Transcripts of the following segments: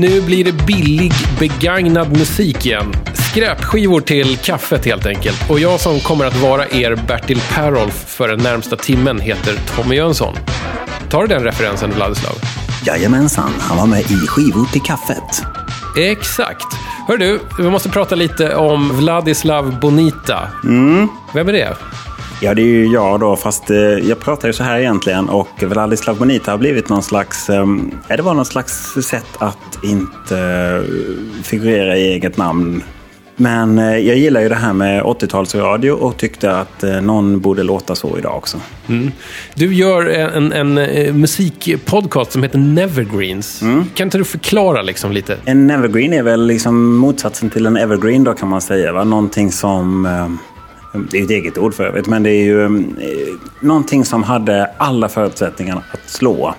Nu blir det billig, begagnad musik igen. Skräpskivor till kaffet helt enkelt. Och jag som kommer att vara er Bertil Parolf för den närmsta timmen heter Tommy Jönsson. Tar du den referensen, Vladislav? Jajamensan, han var med i Skivor till kaffet. Exakt. Hör du, vi måste prata lite om Vladislav Bonita. Vem är det? Ja, det är ju jag då, fast eh, jag pratar ju så här egentligen och Vladislav Bonita har blivit någon slags... Eh, det var någon slags sätt att inte eh, figurera i eget namn. Men eh, jag gillar ju det här med 80-talsradio och tyckte att eh, någon borde låta så idag också. Du gör en, en, eh, musikpodcast som heter Nevergreens. Kan inte du förklara liksom lite? En evergreen är väl liksom motsatsen till en evergreen då kan man säga. Va? Någonting som... Det är ett eget ord för övrigt, men det är ju eh, någonting som hade alla förutsättningar att slå.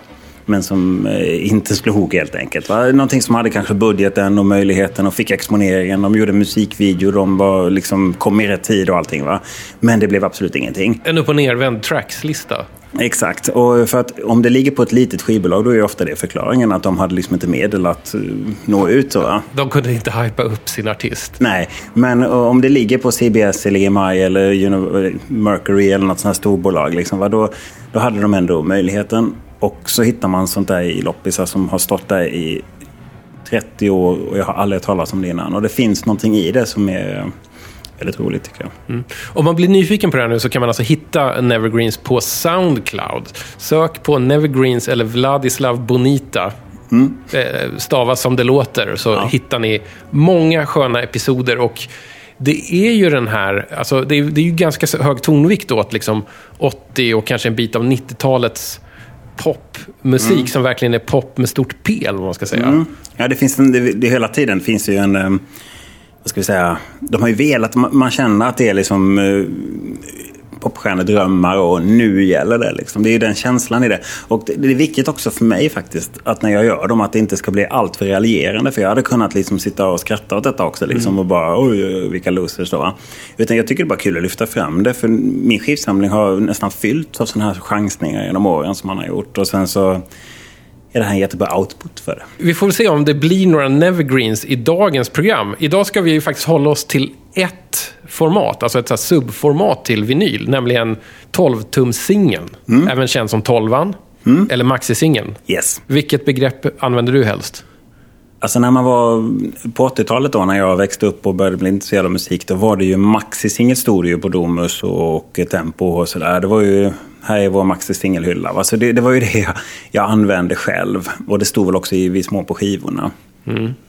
Men som eh, inte slog helt enkelt. Va? Någonting som hade kanske budgeten och möjligheten och fick exponeringen. De gjorde musikvideo, de var, liksom, kom i rätt tid och allting. Va? Men det blev absolut ingenting. En upp och nervänd trackslista. Exakt. Och för att om det ligger på ett litet skivbolag då är ofta det förklaringen att de hade liksom inte medel att eh, nå ut. Så, va? De kunde inte hypa upp sin artist. Nej, men eh, om det ligger på CBS eller EMI eller Uni- Mercury eller något sånt här storbolag, liksom, va, då, då hade de ändå möjligheten. Och så hittar man sånt där i loppisar som har stått där i 30 år och jag har aldrig hört talas om det innan. Och det finns någonting i det som är väldigt roligt tycker jag. Om man blir nyfiken på det här nu så kan man alltså hitta Nevergreens på Soundcloud. Sök på Nevergreens eller Vladislav Bonita. Eh, stavas som det låter, så hittar ni många sköna episoder. Och det är ju den här, alltså det är, det är ju ganska hög tonvikt åt liksom 80 och kanske en bit av 90-talets popmusik som verkligen är pop med stort P, eller vad man ska säga. Mm. Ja, det finns en, det, det hela tiden finns ju en... ska vi säga? De har ju velat... Man, känner att det är liksom... eh, popstjärnedrömmar och nu gäller det. Liksom. Det är ju den känslan i det. Och det, det är viktigt också för mig faktiskt att när jag gör dem att det inte ska bli allt för raljerande. För jag hade kunnat liksom sitta och skratta åt detta också liksom, och bara oj, vilka losers då. Utan jag tycker det är bara kul att lyfta fram det. För min skivsamling har nästan fyllt av sådana här chansningar genom åren som man har gjort. Och sen så är det här en jättebra output för det. Vi får se om det blir några Nevergreens i dagens program. Idag ska vi ju faktiskt hålla oss till ett format, alltså ett subformat till vinyl, nämligen 12-tumsingeln. Även känd som 12an, eller maxisingeln. Yes. Vilket begrepp använder du helst? Alltså när man var på 80-talet då, när jag växte upp och började bli intresserad av musik, då var det ju maxi stod det ju på Domus och Tempo och sådär. Det var ju, här är vår maxi-singelhylla. va. Så det, det var ju det jag, jag använde själv. Och det stod väl också i viss mån på skivorna.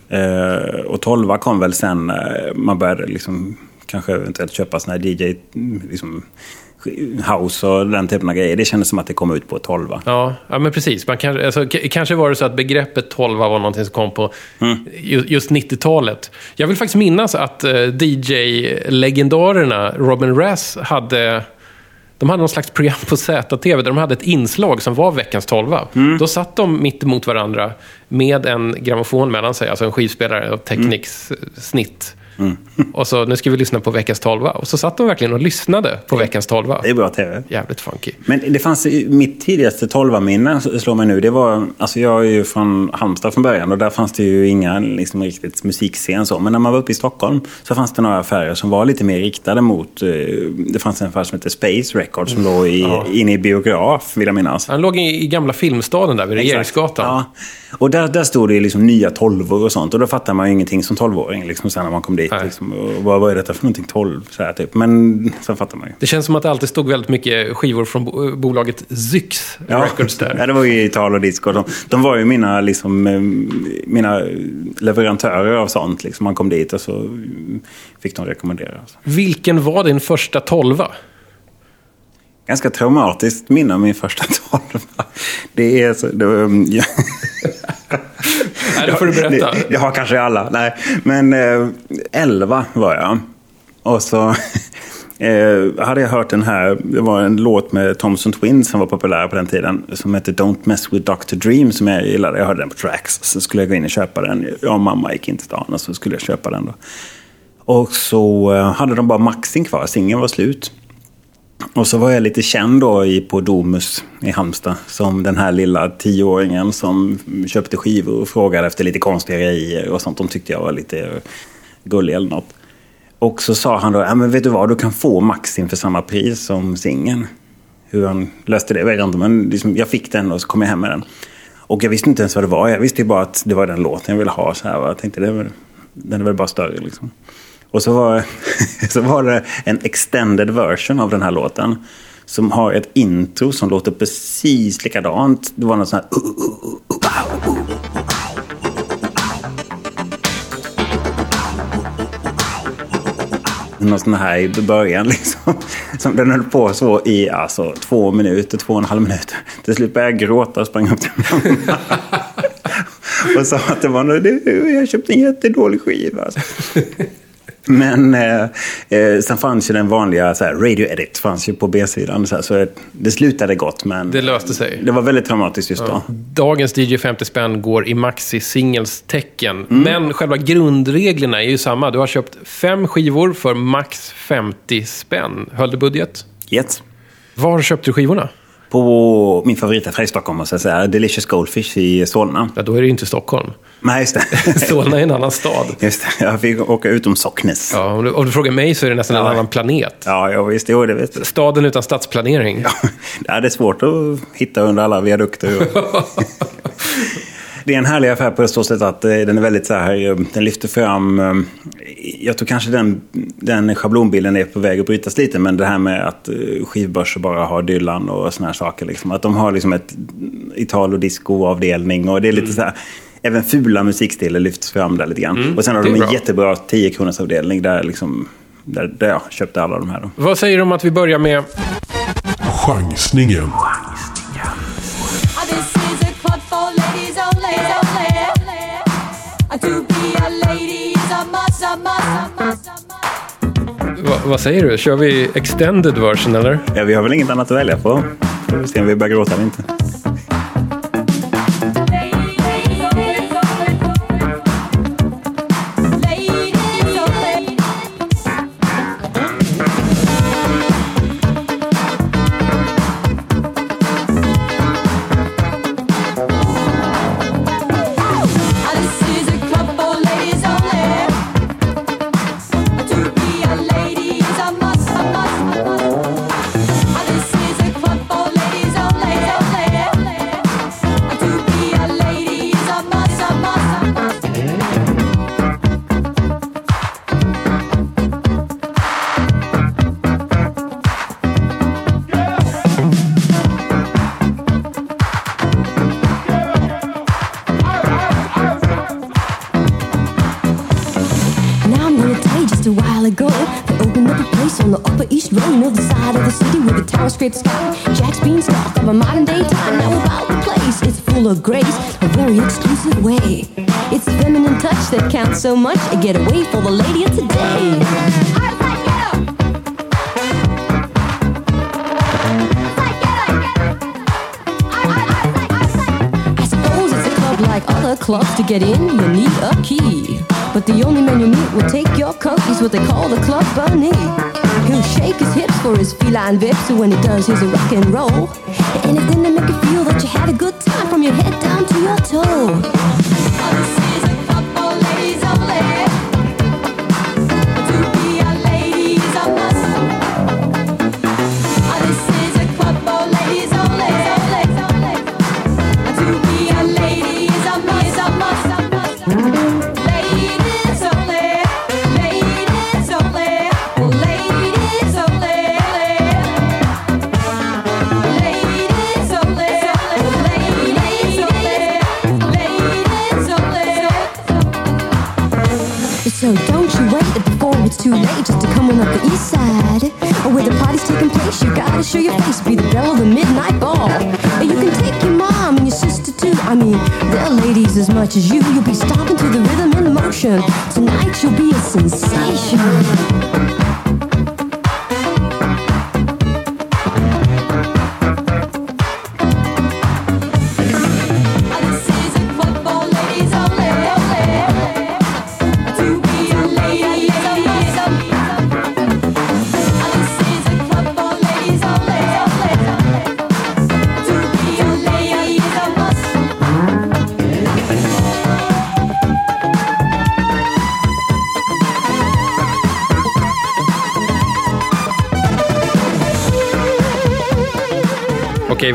Eh, och 12 kom väl sen när man började liksom kanske eventuellt köpa såna här DJ, liksom, house och den typen av grejer. Det kändes som att det kom ut på 12 Ja, ja men precis. Man kan, alltså, kanske var det så att begreppet 12 var någonting som kom på ju- just 90-talet. Jag vill faktiskt minnas att eh, DJ-legendarerna Robin Rass hade... De hade någon slags program på ZTV där de hade ett inslag som var veckans 12 Då satt de mitt emot varandra med en grammofon mellan sig, alltså en skivspelare och Technics snitt. Och så, nu ska vi lyssna på veckans 12 Och så satt de verkligen och lyssnade på veckans 12 Det är bra tv. Jävligt funky. Men det fanns mitt tidigaste 12-minne slår mig nu. Det var, alltså jag är ju från Halmstad från början och där fanns det ju inga liksom, riktigt musikscen så. Men när man var uppe i Stockholm så fanns det några affärer som var lite mer riktade mot... Eh, det fanns en affär som hette Space Records som låg i, inne i biograf, vill jag minnas. Han låg i, i gamla filmstaden där vid Regeringsgatan. Ja. Och där, där stod det liksom nya tolvor och sånt. Och då fattar man ju ingenting som tolvåring liksom, sen när man kom dit. Nej. Liksom, och vad, vad är detta för någonting? Tolv? Så här, typ. Men sen fattar man ju. Det känns som att det alltid stod väldigt mycket skivor från bo- bolaget Zyx Records där. Ja, det var ju Ital och Disco. De, de var ju mina, liksom, eh, mina leverantörer av sånt. Liksom. Man kom dit och så fick de rekommendera. Vilken var din första tolva? Ganska traumatiskt minne av min första tolva. Det är så... Det, um, ja. Nej, det får du berätta. Det, det har kanske alla. Nej, men eh, 11 var jag. Och så eh, hade jag hört den här, det var en låt med Thompson Twins som var populär på den tiden. Som hette Don't Mess With Dr. Dream som jag gillade. Jag hörde den på Tracks. Så skulle jag gå in och köpa den. Jag och mamma gick in till stan och så skulle jag köpa den då. Och så eh, hade de bara maxing kvar, singeln var slut. Och så var jag lite känd då i, på Domus i Halmstad som den här lilla tioåringen som köpte skivor och frågade efter lite konstiga grejer och sånt. De tyckte jag var lite gullig eller något. Och så sa han då, ja men vet du vad, du kan få Maxin för samma pris som singeln. Hur han löste det vet jag inte, men liksom, jag fick den och så kom jag hem med den. Och jag visste inte ens vad det var, jag visste ju bara att det var den låten jag ville ha. Så här, Jag tänkte, det är den är väl bara större liksom. Och så var, så var det en extended version av den här låten. Som har ett intro som låter precis likadant. Det var något sånt här... Någon sån här i början liksom. Som den höll på så i alltså, två minuter, två och en halv minut. Till slut började jag gråta och sprang upp till mamma. och sa att det var något, jag köpte en jättedålig skiva. Men eh, eh, sen fanns ju den vanliga så här, radio edit fanns ju på B-sidan. Så, här, så det slutade gott, men... Det löste sig. Det var väldigt traumatiskt just Ja. då. Dagens DJ 50 spänn går i maxi singles tecken. Men själva grundreglerna är ju samma. Du har köpt fem skivor för max 50 spänn. Höll du budget? Yes. Var köpte du skivorna? På min favoritaffär i Stockholm, måste jag säga. Delicious Goldfish i Solna. Ja, då är det ju inte Stockholm. Nej, just det. Solna är en annan stad. Just det. Jag fick åka utom Socknes. Ja, om, du, om du frågar mig så är det nästan en Ja. annan planet. Ja, jag visst. Jo, det vet jag. Staden utan stadsplanering. Ja, det är svårt att hitta under alla viadukter. Det är en härlig affär på så sätt att eh, den är väldigt så här, eh, den lyfter fram, eh, jag tror kanske den, den schablonbilden är på väg att brytas lite, men det här med att skivbörser bara har Dylan och såna här saker. Liksom. Att de har liksom ett Italo disco-avdelning och det är lite så här, även fula musikstilar lyfts fram där lite grann. och sen har det de en bra. jättebra 10 kronors avdelning där, liksom, där, där jag köpte alla de här. Då. Vad säger du om att vi börjar med... Chansningen. Va, vad säger du? Kör vi extended version eller? Ja, vi har väl inget annat att välja på. Får vi se om vi börjar gråta eller inte. Like other clubs. To get in, you need a key. But the only man you meet will take your coat. He's what they call the club bunny. He'll shake his hips for his feline vips. So when he does, he's a rock and roll. Anything to make you feel that you had a good time from your head down to your toe. On up the east side. Where the party's taking place, you gotta show your face, be the belle of the midnight ball. You can take your mom and your sister too. I mean, they're ladies as much as you. You'll be stomping to the rhythm and the motion. Tonight you'll be a sensation.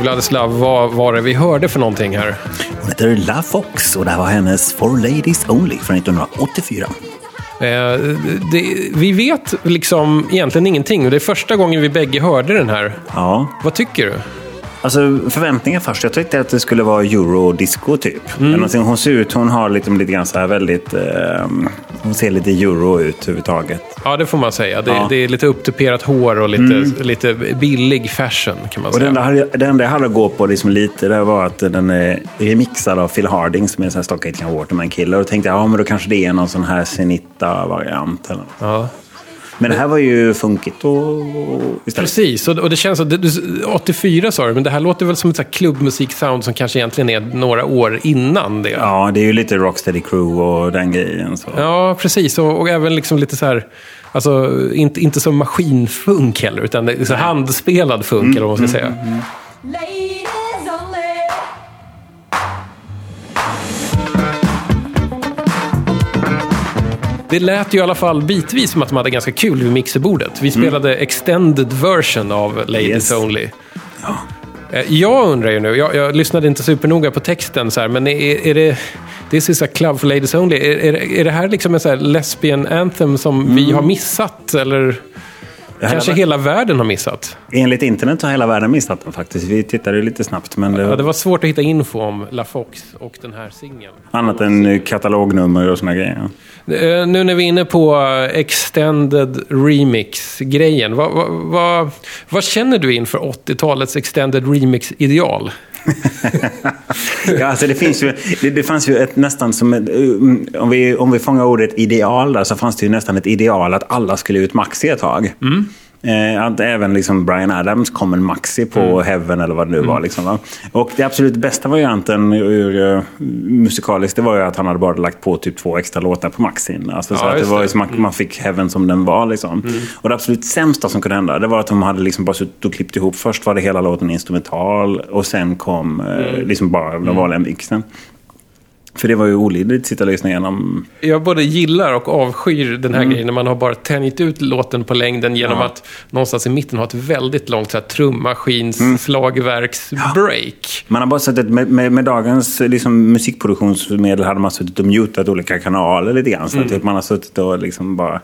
Vladislav, vad var det vi hörde för någonting här? Hon heter La Fox och det här var hennes For Ladies Only från 1984. Eh, det, vi vet liksom egentligen ingenting. och Det är första gången vi bägge hörde den här. Ja, Vad tycker du? Alltså förväntningar först. Jag tyckte att det skulle vara eurodisco typ. Mm. Hon ser ut, hon har liksom lite grann så här väldigt... Eh, hon ser lite euro ut överhuvudtaget. Ja, det får man säga. Det, Ja. Mm. det är lite upptuperat hår och lite, lite billig fashion kan man Och säga. det enda, hade- det enda jag hade att gå på liksom lite det var att den är remixad av Phil Harding som är en sån här Stock Aitken Waterman-kille. Och då tänkte jag, ja men då kanske det är någon sån här Zenita-variant. Ja. Men det här var ju funkigt och, och istället. Precis, och, och det känns som... det- du- 84 sa du, men det här låter väl som ett klubbmusik-sound som kanske egentligen är några år innan det. Ja, det är ju lite Rocksteady Crew och den grejen. Så. Ja, precis. Och, och även liksom lite så här... Alltså, inte, inte som maskinfunk heller, utan det är så handspelad funk, eller vad man ska säga. Ladies Det lät ju i alla fall bitvis som att de hade ganska kul vid mixerbordet. Vi spelade extended version av Ladies Yes. Only. Eh, Jag undrar ju nu, jag, jag lyssnade inte supernoga på texten, så här, men är, är det... This is a club for ladies only. Är, är, är det här liksom en så här lesbian anthem som vi har missat? Eller Det kanske var- hela världen har missat? Enligt internet har hela världen missat den faktiskt. Vi tittade lite snabbt. Men det, Ja, det var svårt att hitta info om La Fox och den här singeln. annat än eh, katalognummer och såna grejer. Eh, Nu när vi är inne på eh, extended remix-grejen. Vad, vad, vad, vad känner du inför 80-talets extended remix-ideal? Ja, alltså det, finns ju, det, det fanns ju ett nästan som ett, eh, om, vi, om vi fångar ordet ideal där så fanns det ju nästan ett ideal att alla skulle ut maxi ett tag. Mm. Eh, att även liksom Brian Adams kom en maxi på Heaven eller vad det nu var. Liksom, va? Och det absolut bästa varianten ur, uh, musikaliskt det var ju att han hade bara lagt på typ två extra låtar på maxin. Alltså, så Ja, att det var det. som man, man fick Heaven som den var. Liksom. Och det absolut sämsta som kunde hända det var att de hade liksom bara suttit och klippt ihop. Först var det hela låten instrumental och sen kom eh, liksom bara den vanliga mixen. För det var ju olidligt att sitta och lyssna igenom. Jag både gillar och avskyr den här grejen när man har bara tänjt ut låten på längden genom Ja. att någonstans i mitten ha ett väldigt långt så här, trummaskins slagverks-break. Man har bara suttit med, med, med dagens liksom, musikproduktionsmedel hade man suttit och mutat olika kanaler lite grann. Så att typ, man har suttit och liksom bara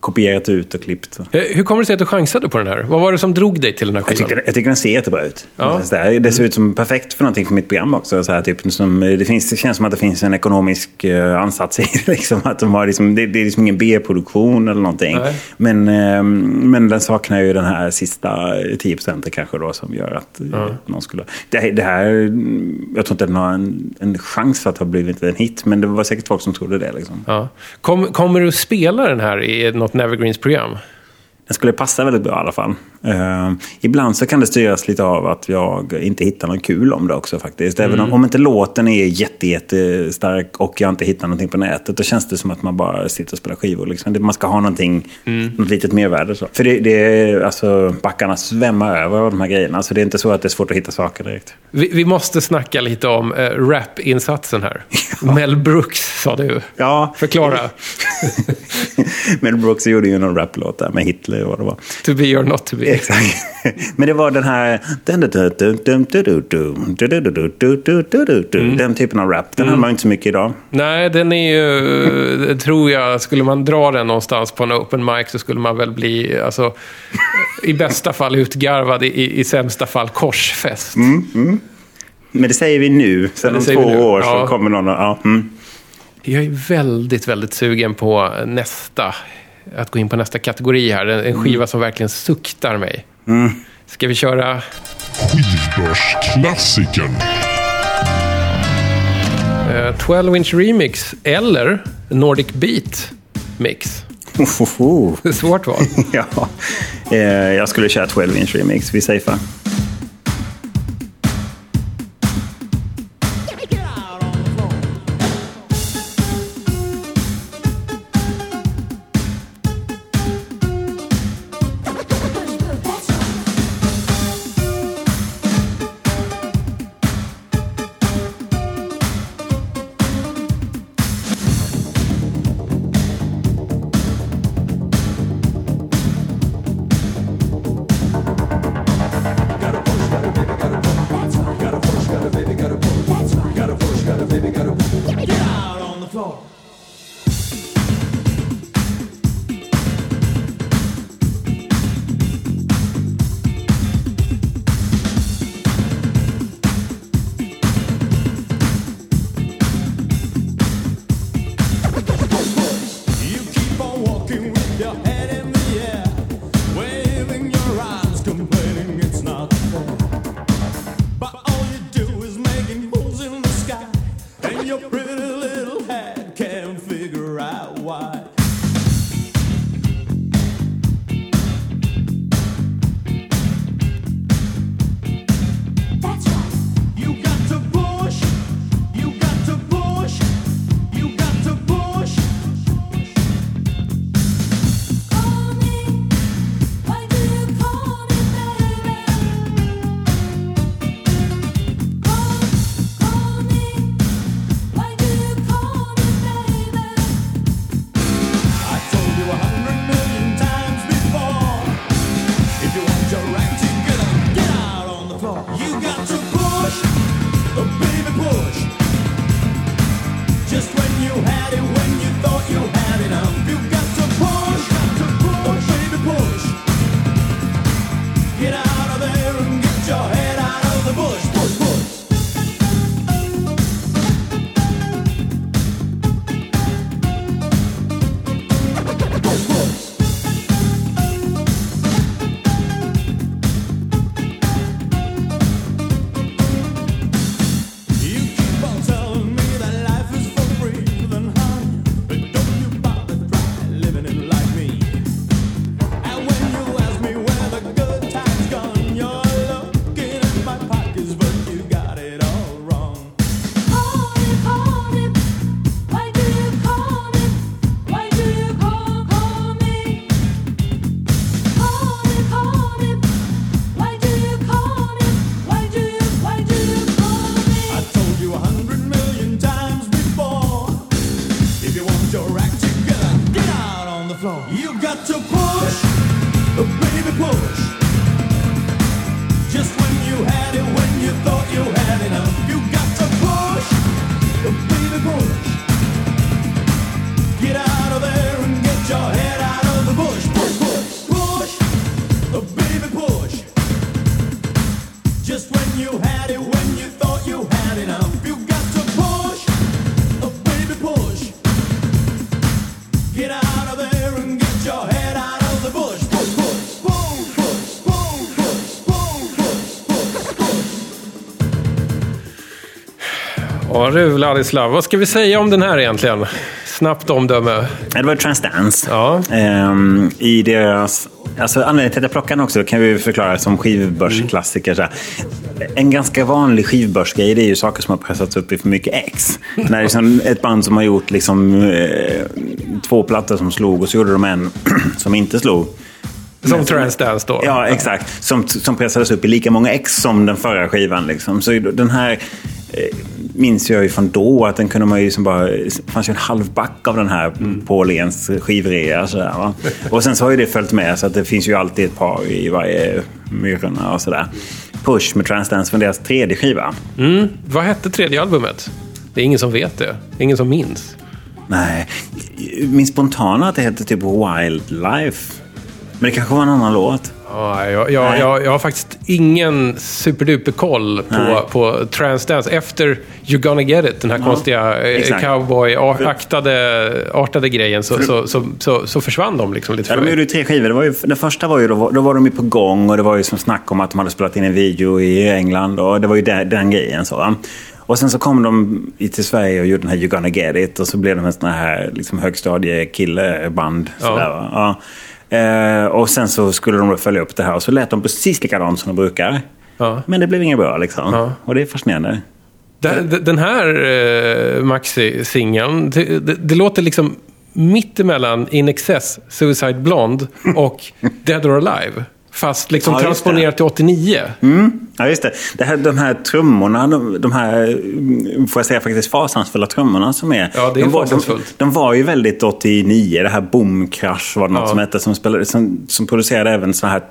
kopierat ut och klippt. Hur kommer det sig att du chansade på den här? Vad var det som drog dig till den här Jag skivan? tycker, jag tycker den ser jättebra ut. Ja. Där, det ser ut som perfekt för någonting för mitt program också. Så här, typ, som, det, finns, det känns som att det finns en ekonomisk eh, ansats i det. Liksom, att de har, liksom, det, det är liksom ingen B-produktion eller någonting. Nej. Men, eh, men den saknar ju den här sista 10 procenten kanske då som gör att eh, någon skulle... Det, det här, jag tror inte den har en, en chans för att ha blivit en hit. Men det var säkert folk som trodde det. Liksom. Ja. Kom, kommer du spela den här i något Nevergreens program? Den skulle passa väldigt bra i alla fall. Eh, ibland så kan det styras lite av att jag inte hittar något kul om det också faktiskt. Även om, om inte låten är jätte, jättestark och jag inte hittar någonting på nätet, då känns det som att man bara sitter och spelar skivor. Liksom. Man ska ha någonting, något litet mervärde. Så. För det, det är, alltså, backarna svämmar över av de här grejerna. Så det är inte så att det är svårt att hitta saker direkt. Vi, vi måste snacka lite om eh, rap-insatsen här. Mel Brooks, sa du. Ja, Förklara. Mel Brooks gjorde ju någon raplåt där med Hitler och vad det var. To be or not to be. Exakt. Men det var den här... Den typen av rap. Den har man ju inte så mycket idag. Nej, den är ju... eh, Tror jag, skulle man dra den någonstans på en open mic så skulle man väl bli, alltså... I bästa fall utgarvad, i, i sämsta fall korsfäst. Men det säger vi nu. Sen om två år Ja. så kommer någon och... Ja, mm. Jag är väldigt, väldigt sugen på nästa. Att gå in på nästa kategori här. En, en skiva som verkligen suktar mig. Ska vi köra... Skivbörsklassikern. eh, 12 inch remix eller Nordic Beat mix. Ohoho. Svårt val. ja. Eh, Jag skulle köra 12 inch remix. Vi safear. Du Vladislav, vad ska vi säga om den här egentligen? Snabbt omdöme. Det var Transdance. Ja. Ehm, I deras... Alltså anledningen till att jag plockade den också kan vi förklara som skivbörsklassiker. Så här. En ganska vanlig skivbörsgrej det är ju saker som har pressats upp i för mycket X. När det är liksom ett band som har gjort liksom, eh, två plattor som slog och så gjorde de en som inte slog. Som Transdance då. Ja, exakt. Som, som pressades upp i lika många ex som den förra skivan. Liksom. Så den här eh, minns jag ju från då att den kunde man ju som bara... Det fanns ju en halv back av den här på Åhléns skivrea. Sådär, va? Och sen så har ju det följt med så att det finns ju alltid ett par i varje Myrorna och sådär. Push med Transdance från deras tredje skiva. Mm. Vad hette tredje albumet? Det är ingen som vet det. Ingen som minns. Nej, min spontana att det heter typ Wildlife. Men det kanske var en annan låt. Ja, jag, jag, jag, jag har faktiskt ingen superduper koll Nej. på, på Transdance. Efter You gonna get it, den här konstiga eh, exakt. cowboy-aktade artade grejen, så, så, så, så, så försvann de liksom lite Ja, de gjorde ju tre skivor. Det var ju, den första var ju, då, var- då var de ju på gång och det var ju som snack om att de hade spelat in en video i England. Och det var ju den, den grejen. Så? Och sen så kom de till Sverige och gjorde den här You gonna get it. Och så blev de en sån här liksom, högstadiekilleband. Ja. sådär, va? Ja. Eh, och sen så skulle de följa upp det här och så lät de precis likadant som de brukar. Ja. Men det blev inget bra liksom. Ja. Och det är fascinerande. Den, den här eh, maxi-singeln, det, det, det låter liksom mitt emellan In Excess, Suicide Blonde och Dead or Alive. Fast liksom Ja, transponerat till 89. Ja, just det. det här, de här trummorna, de, de här, mm, får jag säga faktiskt, fasansfulla trummorna som är... Ja, det är de var, de, fasansfullt. de var ju väldigt 89, det här Boom Crush var det något Ja. som hette, som, spelade, som, som producerade även så här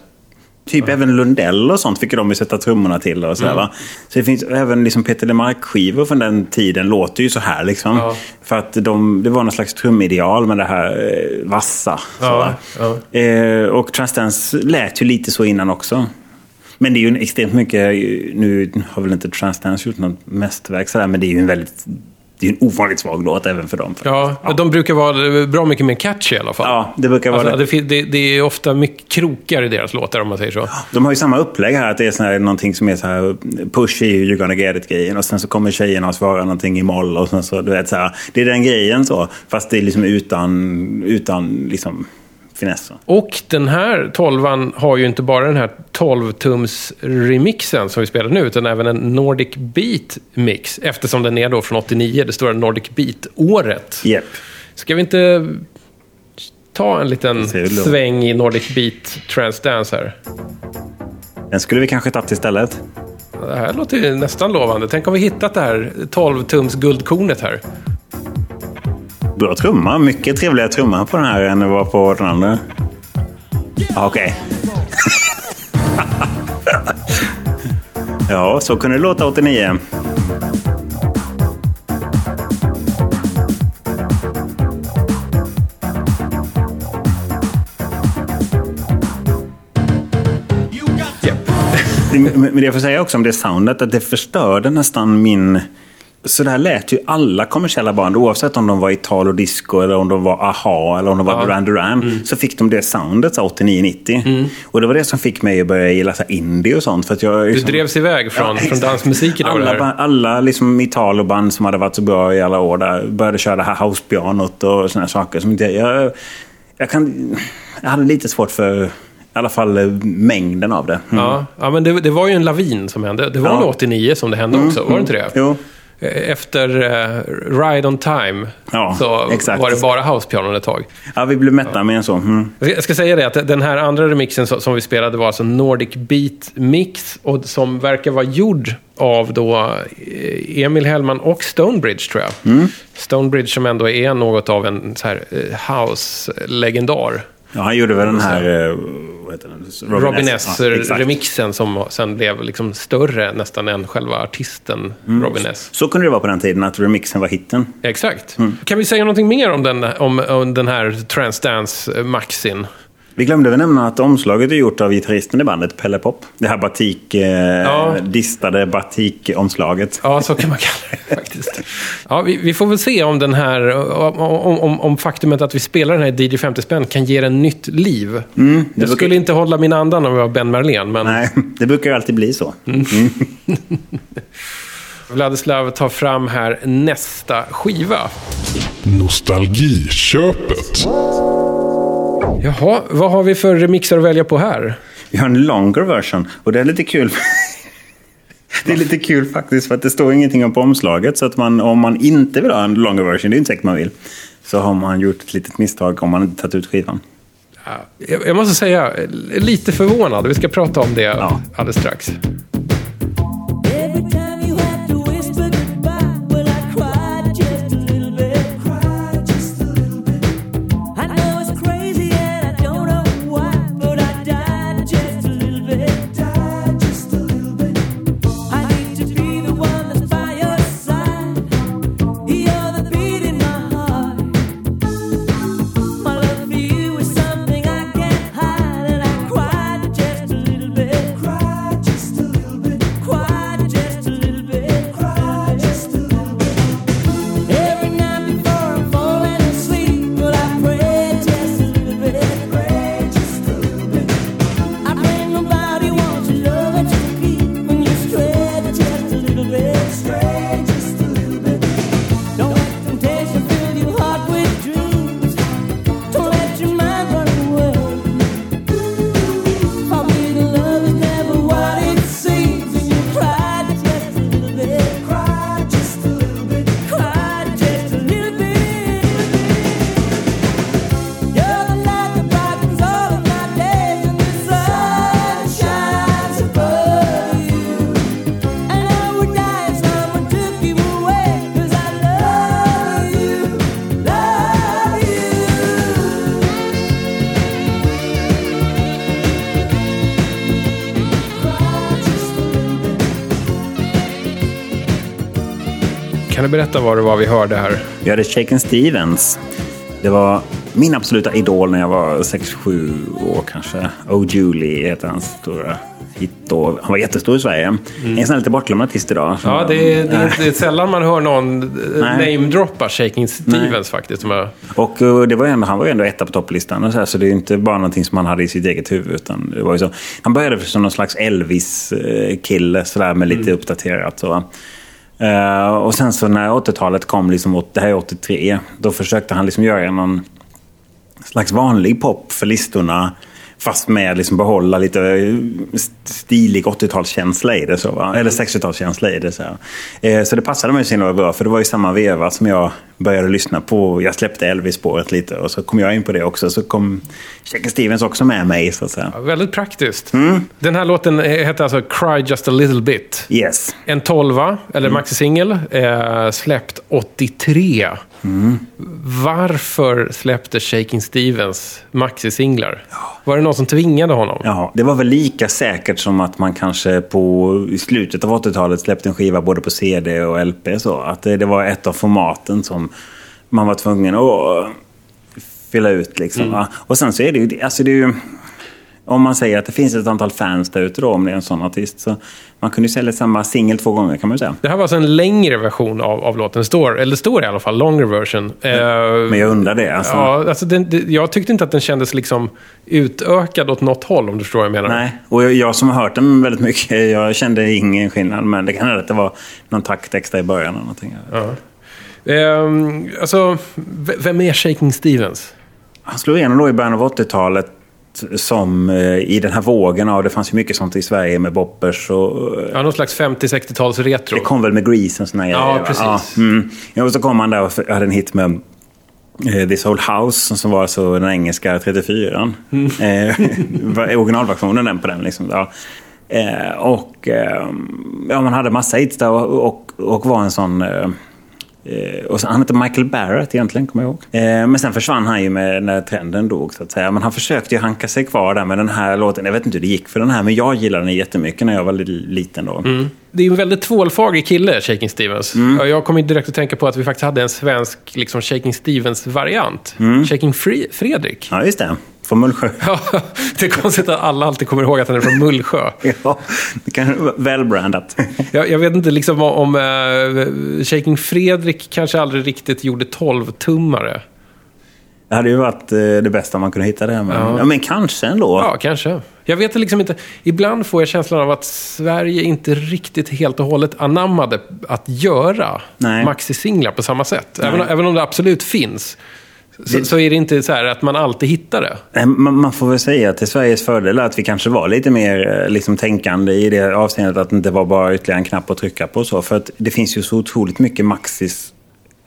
Typ även Lundell och sånt fick de ju sätta trummorna till. Och så, Mm. så det finns även liksom Peter Lemark-skivor från den tiden låter ju så här. Liksom. Ja. För att de, det var någon slags trumideal med det här eh, vassa. Ja, ja. Eh, och Transdance lät ju lite så innan också. Men det är ju extremt mycket, nu har väl inte Transdance gjort något mästerverk sådär, men det är ju en väldigt, det är en ovanligt svag låt även för dem. Ja, de brukar vara bra mycket mer catchy i alla fall. Ja, det brukar vara Alltså, det. det, det, är ofta mycket krokar i deras låtar om man säger så. De har ju samma upplägg här, att det är sån här, någonting som är så här push i You gonna get it-grejen och sen så kommer tjejerna och svarar någonting i moll och sen så, du vet så här, det är den grejen så, fast det är liksom utan, utan liksom finess. så. Och den här 12 har ju inte bara den här 12-tums remixen som vi spelar nu, utan även en Nordic Beat mix. Eftersom den är då från 89, det stora Nordic Beat-året. Japp. Ska vi inte ta en liten sväng i Nordic Beat Transdance här? Den skulle vi kanske tagit istället. Det här låter ju nästan lovande. Tänk om vi hittat det här 12-tums guldkornet här. Bra trumma, mycket trevligare trumma på den här än det var på den andra. Ja, Okej. ja, så kunde det låta 89. Men men det jag får säga också om det soundet, att det förstörde nästan min... Så där lät ju alla kommersiella band, oavsett om de var Italo Disco eller om de var Aha eller om de var Ja. Duran Duran. Så fick de det soundet så 89-90. Och det var det som fick mig att börja gilla så indie och sånt. För att jag, Du liksom- drevs iväg från, Ja, från dansmusiken alla, här. ba- alla liksom Italoband som hade varit så bra i alla år där började köra det här housepianot och såna saker. Som inte, jag, jag, kan, jag hade lite svårt för i alla fall eh, mängden av det. Mm. Ja, ja men det, det var ju en lavin som hände. Det var Ja. nog 89 som det hände också, var det inte det? Jo. Efter eh, Ride on Time Ja, så exakt. var det bara housepianon ett tag. Ja, vi blev mätta med en så. Mm. Jag ska säga det att den här andra remixen som vi spelade var alltså Nordic Beat Mix och som verkar vara gjord av då eh, Emil Hellman och Stonebridge tror jag. Mm. Stonebridge som ändå är något av en så här eh, house-legendar. Ja, han gjorde väl den här... den? Robin exakt. S-remixen som sen blev liksom större nästan än själva artisten Mm. Robin S. Så kunde det vara på den tiden, att remixen var hitten. Exakt. Mm. Kan vi säga någonting mer om den, om, om den här Transdance-maxin? Vi glömde väl nämna att omslaget är gjort av gitarristen i bandet, Pelle Pop. Det här batik... Eh, Ja. Distade batikomslaget. Ja, så kan man kalla det faktiskt. Ja, vi, vi får väl se om den här, om, om, om faktumet att vi spelar den här DJ 50 spänn kan ge den nytt liv. jag brukar- skulle inte hålla min andan om jag var Ben Merlén, men Nej, det brukar ju alltid bli så. Mm. Vladislav tar fram här nästa skiva. Nostalgiköpet. Jaha, vad har vi för remixar att välja på här? Vi har en longer version och det är lite kul. Det är lite kul faktiskt för att det står ingenting om på omslaget. Så att man, om man inte vill ha en longer version, det är inte säkert man vill, så har man gjort ett litet misstag om man inte tagit ut skivan. Ja, Jag jag måste säga, lite förvånad. Vi ska prata om det Ja. alldeles strax. Berätta vad det var vi hörde här? Vi hade Shaken Stevens. Det var min absoluta idol när jag var 6-7 år kanske. Oh Julie heter hans stora hit då. Han var jättestor i Sverige. En sån här lite bortglömd artist idag. Ja, det är, det, är, det är sällan man hör någon eh, Nej. namedroppa Shaking Stevens faktiskt. Som jag, Och eh, det var ju ändå, han var ju ändå etta på topplistan. Och så, här, så det är inte bara någonting som han hade i sitt eget huvud. Utan det var ju så. Han började som någon slags Elvis-kille sådär, med lite uppdaterat. Så. Uh, och sen så när 80-talet kom, liksom, det här är 83, då försökte han liksom göra någon slags vanlig pop för listorna. Fast med liksom behålla lite eh, stilig 80-talskänsla i det. Så, va? Eller 60-talskänsla i det. Så. Eh, så det passade mig så himla bra. För det var i samma veva som jag började lyssna på. Jag släppte Elvis-spåret lite och så kom jag in på det också. Så kom Shakin' Stevens också med mig. Så att ja, väldigt praktiskt. Mm. Den här låten heter alltså Cry Just A Little Bit. Yes. En tolva, Mm. eller maxisingel, eh, släppt 83. Mm. Varför släppte Shaking Stevens maxisinglar? Var det någon som tvingade honom? Ja, det var väl lika säkert som att man kanske på i slutet av 80-talet släppte en skiva både på CD och LP. Så. Att det, det var ett av formaten som man var tvungen att fylla ut. Liksom, va? Och sen så är det ju... Alltså det är ju om man säger att det finns ett antal fans där ute då, om det är en sån artist. Så man kunde ju sälja samma singel två gånger kan man ju säga. Det här var alltså en längre version av, av låten. Står, eller står i alla fall, longer version. Eh, Men jag undrar det. Alltså. Ja, alltså den, det, jag tyckte inte att den kändes liksom utökad åt något håll, om du förstår vad jag menar. Nej, och jag, jag som har hört den väldigt mycket, jag kände ingen skillnad. Men det kan hända att det var någon takt extra i början eller någonting. Ehm, alltså, v- vem är Shaking Stevens? Han slog igenom då i början av 80-talet som eh, i den här vågen av, det fanns ju mycket sånt i Sverige med boppers och... eh, Ja, någon slags 50-60-tals retro. Det kom väl med Grease och såna Ja, grejer, precis. Ja, mm. ja, och så kom han där och hade en hit med eh, This Whole House som var alltså den engelska 34 Mm. eh, originalversionen den på den. Liksom, ja. eh, och eh, ja, man hade massa hits där och, och, och var en sån... Eh, Eh, och så, han hette Michael Barrett egentligen, kommer jag ihåg. Eh, men sen försvann han ju med när trenden dog, så att säga. Men han försökte ju hanka sig kvar där med den här låten. Jag vet inte hur det gick för den här, men jag gillade den jättemycket när jag var li- liten då. Det är en väldigt tvålfager kille, Shaking Stevens. Mm. Ja, Jag kommer direkt att tänka på att vi faktiskt hade en svensk liksom, Shaking Stevens-variant. Mm. Shaking Fre- Fredrik. Ja, just det. Från Mullsjö. Ja, det är konstigt att alla alltid kommer ihåg att han är från Mullsjö. Ja, det kan välbrandat. Jag, jag vet inte liksom om, eh, Shaking Fredrik kanske aldrig riktigt gjorde 12-tummare. Det hade ju varit eh, det bästa man kunde hitta det. Men, ja. men kanske ändå. Ja, kanske. Jag vet liksom inte. Ibland får jag känslan av att Sverige inte riktigt helt och hållet anammade att göra maxi-singlar på samma sätt. Även, även om det absolut finns. Så, så är det inte så här att man alltid hittar det. Man, man får väl säga till Sveriges fördel att vi kanske var lite mer eh, liksom, tänkande i det avseendet att det inte var bara ytterligare en knapp att trycka på. Så. För att det finns ju så otroligt mycket Maxis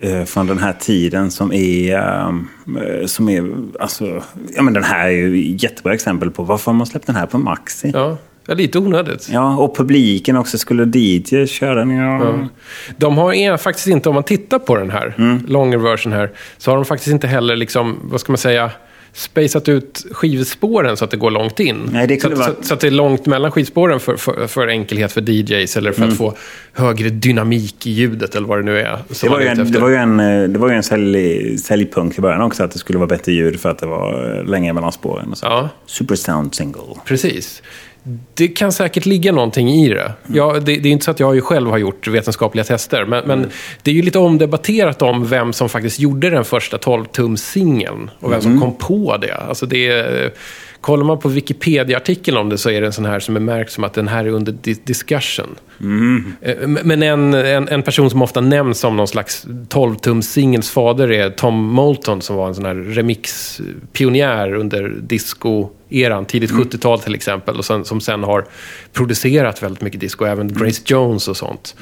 eh, från den här tiden som är... Eh, som är alltså, ja, men den här är ju ett jättebra exempel på varför har man släppt den här på Maxi. Ja. Ja, ja lite onödigt. och publiken också. Skulle DJ köra den? Ja. De har en, faktiskt inte, om man tittar på den här, Mm. longer version här, så har de faktiskt inte heller, liksom, vad ska man säga, spejsat ut skivspåren så att det går långt in. Nej, det så, att- vara- så, så att det är långt mellan skivspåren för, för, för enkelhet för DJs eller för Mm. att få högre dynamik i ljudet eller vad det nu är. Det var, en, det efter. var ju en, eh, det var ju en sälj, säljpunkt i början också, att det skulle vara bättre ljud för att det var eh, längre mellan spåren. Och så. Ja. Super sound single. Precis. Det kan säkert ligga någonting i det. Ja, det, det är inte så att jag själv har gjort vetenskapliga tester, men, men det är ju lite omdebatterat om vem som faktiskt gjorde den första 12-tum-singeln och vem som kom på det. Alltså det är, kollar man på Wikipedia-artikeln om det så är det en sån här som är märkt som att den här är under di- discussion. Eh, Men en, en, en person som ofta nämns som någon slags 12-tum-singelns fader är Tom Moulton som var en sån här remix-pionjär under disco-eran, tidigt 70-tal till exempel, och sen, som sen har producerat väldigt mycket disco, även Grace Jones och sånt.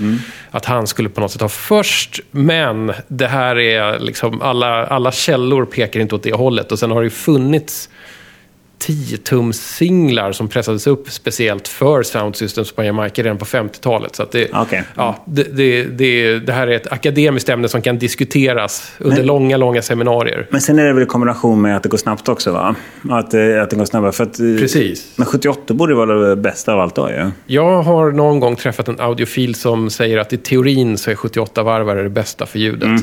Att han skulle på något sätt ha först, men det här är liksom, alla, alla källor pekar inte åt det hållet. Och sen har det ju funnits 10-tums-singlar som pressades upp speciellt för Sound Systems på Jamaica redan på 50-talet. Så att det, Okej. ja, det, det, det, det här är ett akademiskt ämne som kan diskuteras under Men- långa, långa seminarier. Men sen är det väl i kombination med att det går snabbt också va? Att, eh, att det går snabbare. För att, eh, Precis. Men 78 borde vara det bästa av allt då ju. Jag har någon gång träffat en audiofil som säger att i teorin så är 78-varvare det bästa för ljudet.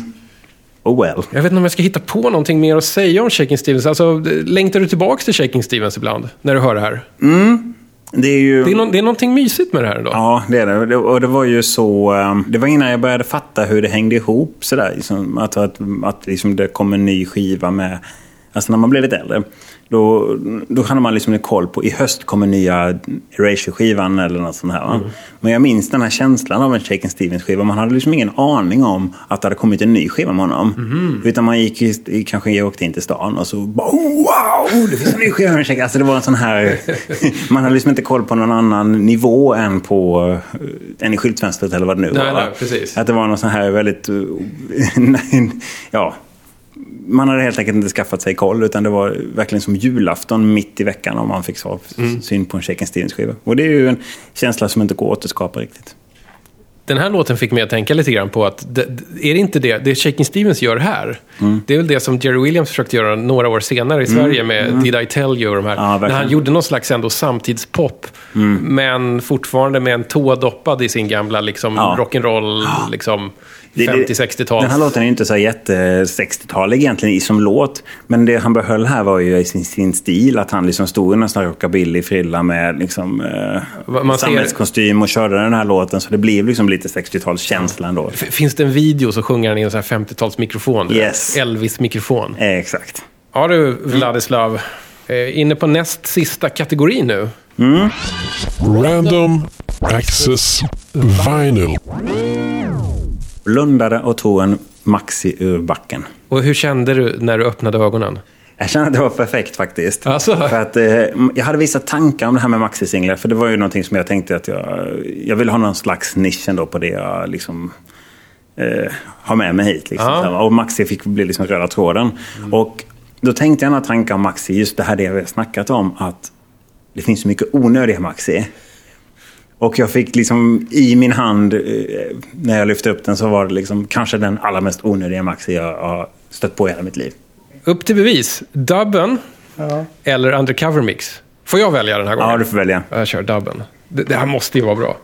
Oh well. Jag vet inte om jag ska hitta på någonting mer att säga om Shaking Stevens. Alltså, längtar du tillbaka till Shaking Stevens ibland? När du hör det här? Det är ju... Det är, no- det är någonting mysigt med det här ändå. Ja, det är det. det. Och det var ju så... eh, Det var innan jag började fatta hur det hängde ihop sådär. Liksom, att att, att liksom det kom en ny skiva med... Alltså när man blev lite äldre. Då, då hade man liksom koll på i höst kommer nya Erasure-skivan eller något sånt här. Va? Men jag minns den här känslan av en Shaken Stevens-skiva. Man hade liksom ingen aning om att det hade kommit en ny skiva med honom. Utan man gick i, kanske jag åkte in till stan och så bara oh, wow, det finns en ny skiva med Shaken. Alltså det var en sån här... man hade liksom inte koll på någon annan nivå än på uh, än i skyltfönstret eller vad det nu Nej, var. va? nej, precis. Att det var någon sån här väldigt... uh, ja, man hade helt enkelt inte skaffat sig koll, utan det var verkligen som julafton mitt i veckan om man fick så, Mm. syn på en Shaken Stevens-skiva. Och det är ju en känsla som inte går att återskapa riktigt. Den här låten fick mig att tänka lite grann på att, det, är det inte det, det Shaking Stevens gör här, Mm. det är väl det som Jerry Williams försökte göra några år senare i Sverige med Did I Tell You och de här. Mm. Ja, när han gjorde någon slags ändå samtidspop, men fortfarande med en tå doppad i sin gamla liksom, Ja. rock'n'roll, liksom, Det- det- 50-60-tals. Den här låten är ju inte så jätte 60-talig egentligen i som låt. Men det han behöll här var ju i sin, sin stil. Att han liksom stod i här rockabilly-frilla med liksom, eh, Man sammetskostym och körde den här låten. Så det blev liksom lite 60-talskänsla ändå. Finns det en video så sjunger han i en sån här 50-talsmikrofon. du vet. Yes. Elvis-mikrofon. Eh, exakt. Ja du, Vladislav. Eh, inne på näst sista kategori nu. Random Access Vinyl. Blundade och tog en maxi ur backen. Och hur kände du när du öppnade ögonen? Jag känner att det var perfekt faktiskt. Alltså? För att, eh, jag hade vissa tankar om det här med maxisinglar. För det var ju någonting som jag tänkte att jag, jag vill ha någon slags nisch ändå på det jag liksom, eh, har med mig hit. Liksom. Här, Och maxi fick bli liksom röda tråden. Och då tänkte jag några tankar om maxi. Just det här det vi har snackat om. Att det finns så mycket onödiga maxi. Och jag fick liksom i min hand, eh, när jag lyfte upp den, så var det liksom kanske den allra mest onödiga maxi jag har stött på i hela mitt liv. Upp till bevis. Dubben eller undercover mix? Får jag välja den här gången? Ja, du får välja. Jag kör dubben. Det, det här måste ju vara bra.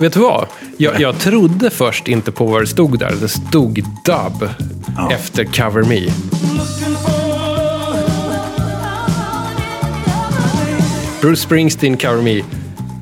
Vet du vad? Jag, jag trodde först inte på vad det stod där. Det stod dub Ja. efter Cover Me. Bruce Springsteen, Cover Me.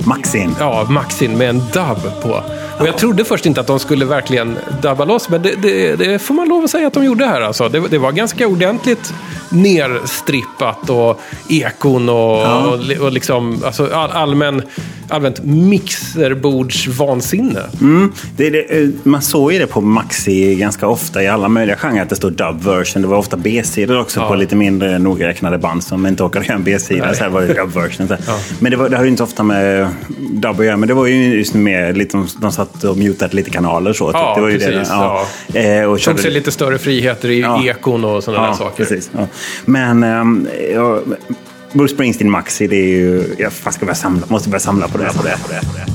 Maxin. Ja, Maxin med en dub på. Och jag trodde först inte att de skulle verkligen dubba loss, men det, det, det får man lov att säga att de gjorde här. Alltså. Det, det var ganska ordentligt nerstrippat och ekon och, och, li- och liksom, alltså all, allmän, allmänt mixerbordsvansinne. Mm, det, det, eh, man såg ju det på Maxi ganska ofta i alla möjliga genrer att det stod dub version. Det var ofta B-sidor också Ja. på lite mindre nogräknade band som inte orkade göra en B-sida. Så här var det dub version. Här. Men det, var, det hade ju inte ofta med dub att göra. Men det var ju just mer lite, de, satt och mutade lite kanaler så. typ. Ja, det var ju precis, Det, Eh, och Tog sig lite större friheter i Ja. ekon och sådana där saker. Precis, ja. Men ehm, ja, Bruce Springsteen Maxi, det är ju... Jag fan ska börja samla, måste börja samla på det. På det, på det, på det.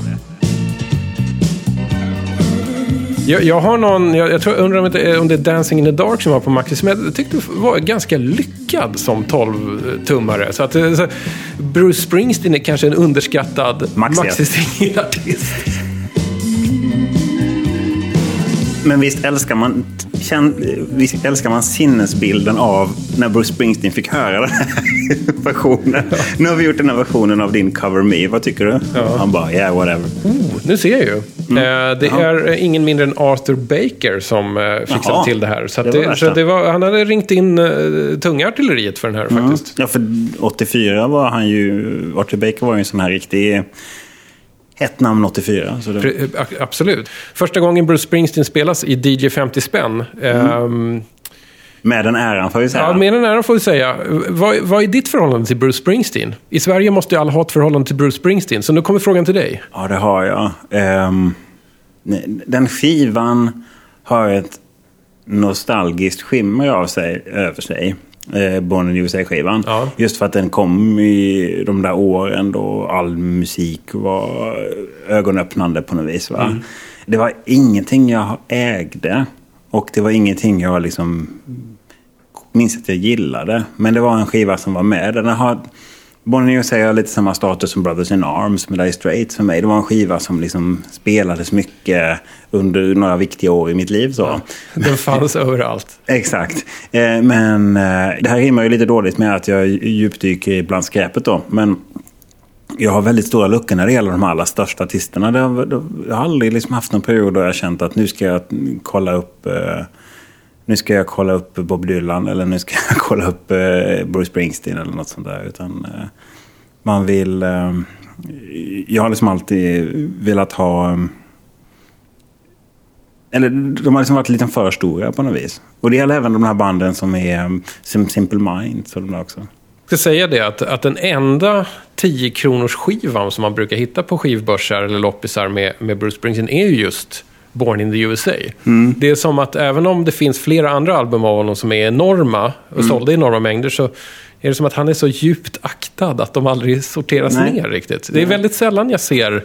Jag, jag har någon, jag, jag tror, undrar om det, är, om det är Dancing in the Dark som var på Maxi, som jag tyckte var ganska lyckad som 12-tummare. Så att eh, så, Bruce Springsteen är kanske en underskattad Maxi. Maxi-singelartist. Men visst älskar man, visst älskar man sinnesbilden av när Bruce Springsteen fick höra den här versionen. Nu har vi gjort den här versionen av din Cover Me. Vad tycker du? Han bara, yeah, whatever. Oh, nu ser jag ju. Eh, det Jaha. är eh, ingen mindre än Arthur Baker som eh, fixade Jaha. till det här. Så, Det det, så det var, han hade ringt in uh, tunga artilleriet för den här faktiskt. Ja, för 84 var han ju... Arthur Baker var ju en sån här riktig... Ett namn 84. Så det, eh, Absolut. Första gången Bruce Springsteen spelas i DJ 50 spänn. ehm, med den äran får vi säga. Ja, med den äran får vi säga. Vad, vad är ditt förhållande till Bruce Springsteen? I Sverige måste ju alla ha ett förhållande till Bruce Springsteen, så nu kommer frågan till dig. Ja, det har jag. Ehm, den skivan har ett nostalgiskt skimmer av sig, över sig. Eh, Born in USA-skivan. Ja. Just för att den kom i de där åren då all musik var ögonöppnande på något vis. Va? Det var ingenting jag ägde. Och det var ingenting jag liksom minns att jag gillade. Men det var en skiva som var med. Den har, Bonnie in USA har lite samma status som Brothers in Arms med Dire Straits för mig. Det var en skiva som liksom spelades mycket under några viktiga år i mitt liv. Så. Den fanns överallt. Exakt. Eh, Men eh, det här rimmar ju lite dåligt med att jag djupdyker bland skräpet då. Men jag har väldigt stora luckor när det gäller de allra största artisterna. Jag har aldrig liksom haft någon period då jag har känt att nu ska jag kolla upp eh, nu ska jag kolla upp Bob Dylan eller nu ska jag kolla upp eh, Bruce Springsteen eller något sånt där. Utan eh, man vill... Eh, jag har liksom alltid velat ha... Eh, eller de har liksom varit lite för stora på något vis. Och det gäller även de här banden som är um, Simple Minds och de där också. Jag ska säga det att, att den enda 10 kronors skivan som man brukar hitta på skivbörsar eller loppisar med, med Bruce Springsteen är ju just Born in the USA. Det är som att även om det finns flera andra album av honom som är enorma och sålda i enorma mängder så är det som att han är så djupt aktad att de aldrig sorteras Nej. ner riktigt. Det är väldigt sällan jag ser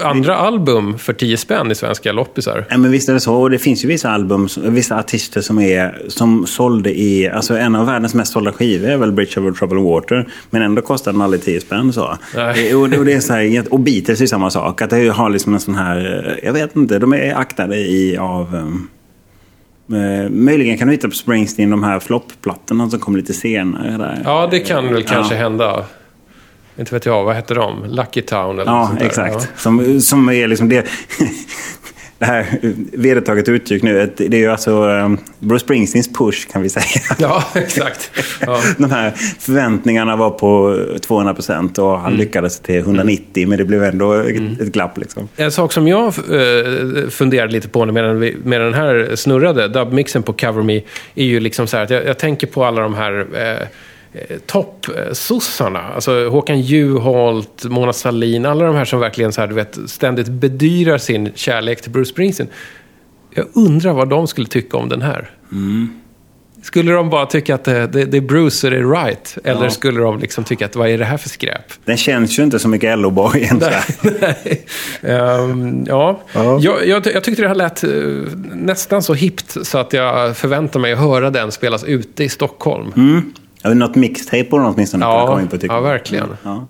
andra album för 10 spänn i svenska loppisar. Ja, men visst är det så. Och det finns ju vissa album, vissa artister som, är, som sålde i... Alltså en av världens mest sålda skivor är väl Bridge over Troubled Water. Men ändå kostar den aldrig 10 spänn. Så. Eh, Och, det- och, det är så här, och Beatles är samma sak. Att det har liksom en sån här... eh, Jag vet inte, de är aktade i av... um, Eh, möjligen kan du hitta på Springsteen de här floppplattorna som kom lite senare. Där. Ja, det kan väl kanske Ja. hända. Inte vet jag, vad heter de? Lucky Town eller något Ja, sånt där. exakt. Som, som är liksom det... det här vedertaget uttryck nu. Det är ju alltså um, Bruce Springsteens push kan vi säga. Ja, ja exakt. Ja. De här förväntningarna var på 200 procent och han lyckades till 190 men det blev ändå ett, ett glapp. Liksom. En sak som jag eh, funderade lite på medan, vi, medan den här snurrade, dubbmixen på Cover Me, är ju liksom så här att jag, jag tänker på alla de här eh, toppsossarna. Alltså Håkan Juholt, Mona Sahlin, alla de här som verkligen så här, du vet, ständigt bedyrar sin kärlek till Bruce Springsteen. Jag undrar vad de skulle tycka om den här. Skulle de bara tycka att det, det, det är Bruce så det är right? Eller Ja. skulle de liksom tycka att vad är det här för skräp? Den känns ju inte så mycket LO-borgen. Nej. Ehm, ja. Ja. Jag, jag, jag tyckte det här lät eh, nästan så hippt så att jag förväntar mig att höra den spelas ute i Stockholm. Mm. Något mixtape på den åtminstone. Ja, komma in på, tycker ja, verkligen. Ja.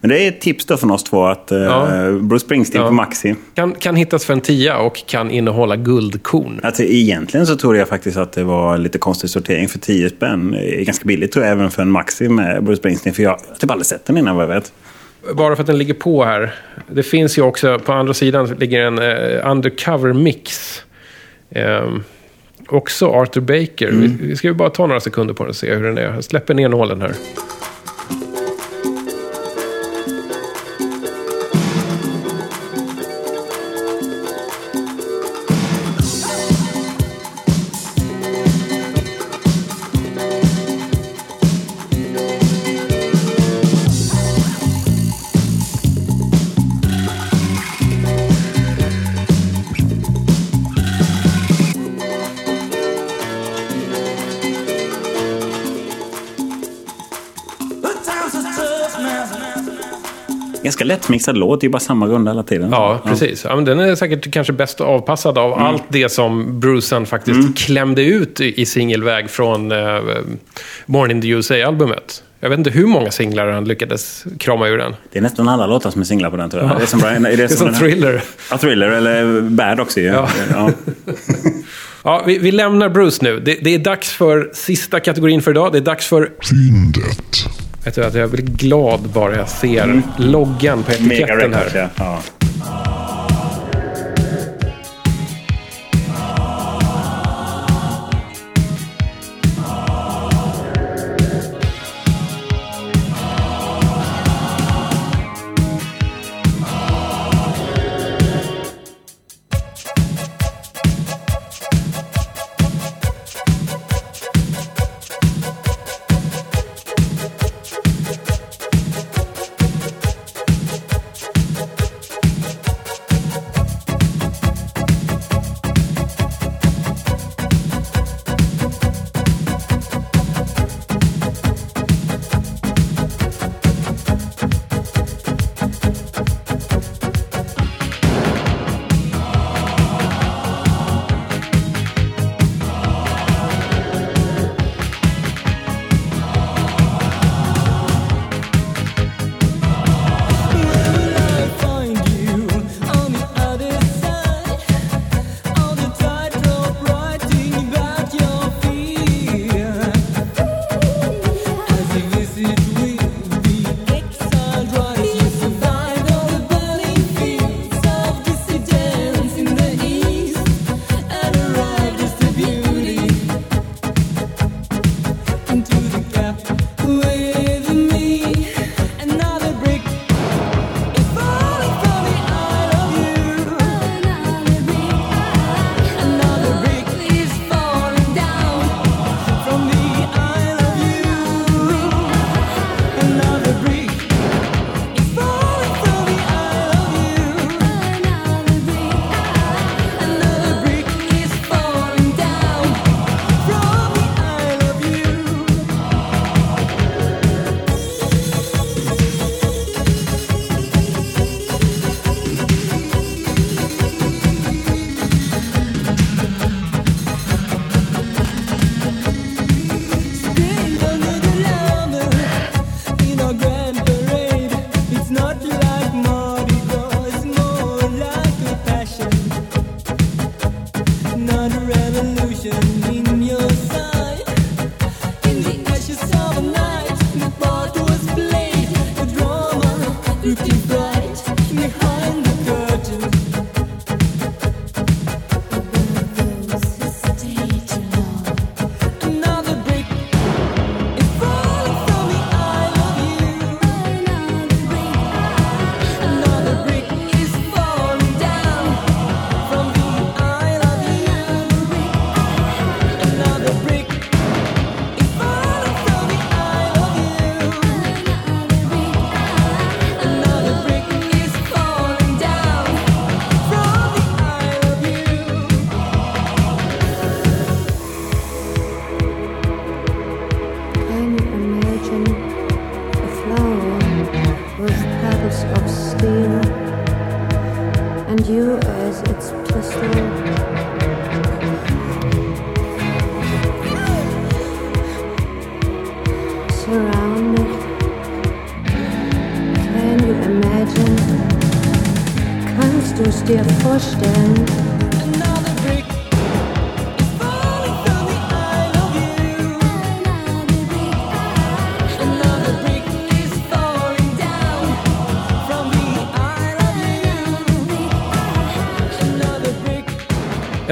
Men det är ett tips då från oss två att eh, Ja. Bruce Springsteen Ja. på Maxi. Kan, kan hittas för en tia och kan innehålla guldkorn. Alltså, egentligen så tror jag faktiskt att det var lite konstig sortering för 10 spänn. är ganska billigt tror jag även för en Maxi med Bruce Springsteen. För jag har typ aldrig sett den innan vad jag vet. Bara för att den ligger på här. Det finns ju också, på andra sidan ligger en eh, undercover mix. Ehm, också Arthur Baker. Vi, vi ska ju bara ta några sekunder på den och se hur den är. Jag släpper ner nålen här. Lättmixad låt, det är bara samma runda hela tiden. Ja, precis. Ja, men den är säkert kanske bäst avpassad av Mm. allt det som Brucean faktiskt klämde ut i, singelväg från eh, Born in the USA-albumet. Jag vet inte hur många singlar han lyckades krama ur den. Det är nästan alla låtar som är singlar på den tror jag. Det är som, Brian, är det Det är som här- thriller. Ja, Thriller eller Bad också ju. Ja. Ja. Ja, vi, vi lämnar Bruce nu. Det, det är dags för sista kategorin för idag. Det är dags för... Fyndet. Vet du, att jag blir glad bara jag ser loggan på Mm. Etiketten här. ja.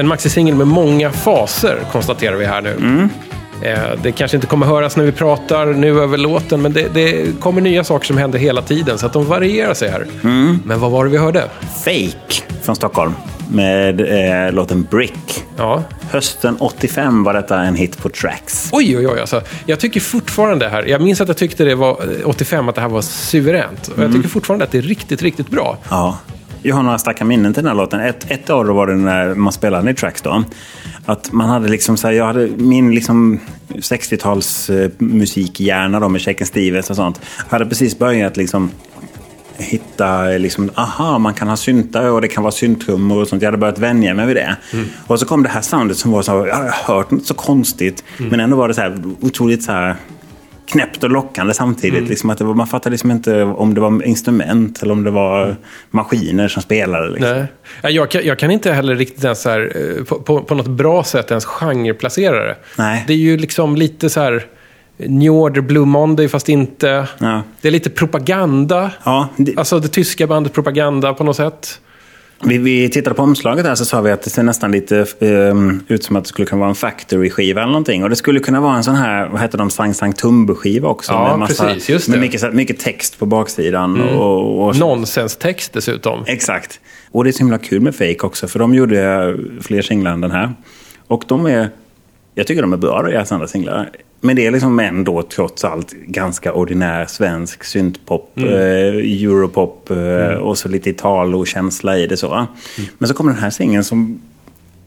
En maxisingel med många faser, konstaterar vi här nu. Eh, Det kanske inte kommer höras när vi pratar nu över låten, men det, det kommer nya saker som händer hela tiden, så att de varierar sig här. Men vad var det vi hörde? Fake från Stockholm med eh, låten Brick. Ja. Hösten 85 var detta en hit på Tracks. Oj, oj, oj. Alltså, jag tycker fortfarande här, jag minns att jag tyckte det var eh, 85 att det här var suveränt. Och jag tycker fortfarande att det är riktigt, riktigt bra. Ja. Jag har några starka minnen till den här låten. Ett, ett dem var det när man spelade den i Tracks då. Att man hade liksom så här, jag hade min liksom 60-tals eh, musikhjärna då med Shaken Stevens och sånt. Hade precis börjat liksom hitta, liksom, aha, man kan ha syntar och det kan vara synttrummor och sånt. Jag hade börjat vänja mig vid det. Och så kom det här soundet som var så, jag har hört något så konstigt. Men ändå var det så här otroligt så här knäppt och lockande samtidigt. Liksom att var, man fattade liksom inte om det var instrument eller om det var maskiner som spelade. Liksom. Nej. Ja, Jag kan, jag kan inte heller riktigt ens så här, eh, på, på, på något bra sätt ens genreplacera det. Nej. Det är ju liksom lite så här New Order, Blue Monday, fast inte. Ja. Det är lite propaganda. Ja, det- Alltså det tyska bandet Propaganda på något sätt. Vi, vi tittade på omslaget här så sa vi att det ser nästan lite ehm, ut som att det skulle kunna vara en Factory-skiva eller någonting. Och det skulle kunna vara en sån här, vad heter de, Sang Sang Tumbo-skiva också. Ja, med massa, precis, just det. Med mycket, mycket text på baksidan. Och, och, Nonsenstext dessutom. Exakt. Och det är så himla kul med Fake också, för de gjorde fler singlar än den här. Och de är, jag tycker de är bra, deras andra singlar. Men det är liksom ändå trots allt ganska ordinär svensk syntpop, Mm. eh, europop eh, och så lite Italo-känsla i det så. Mm. Men så kommer den här singeln som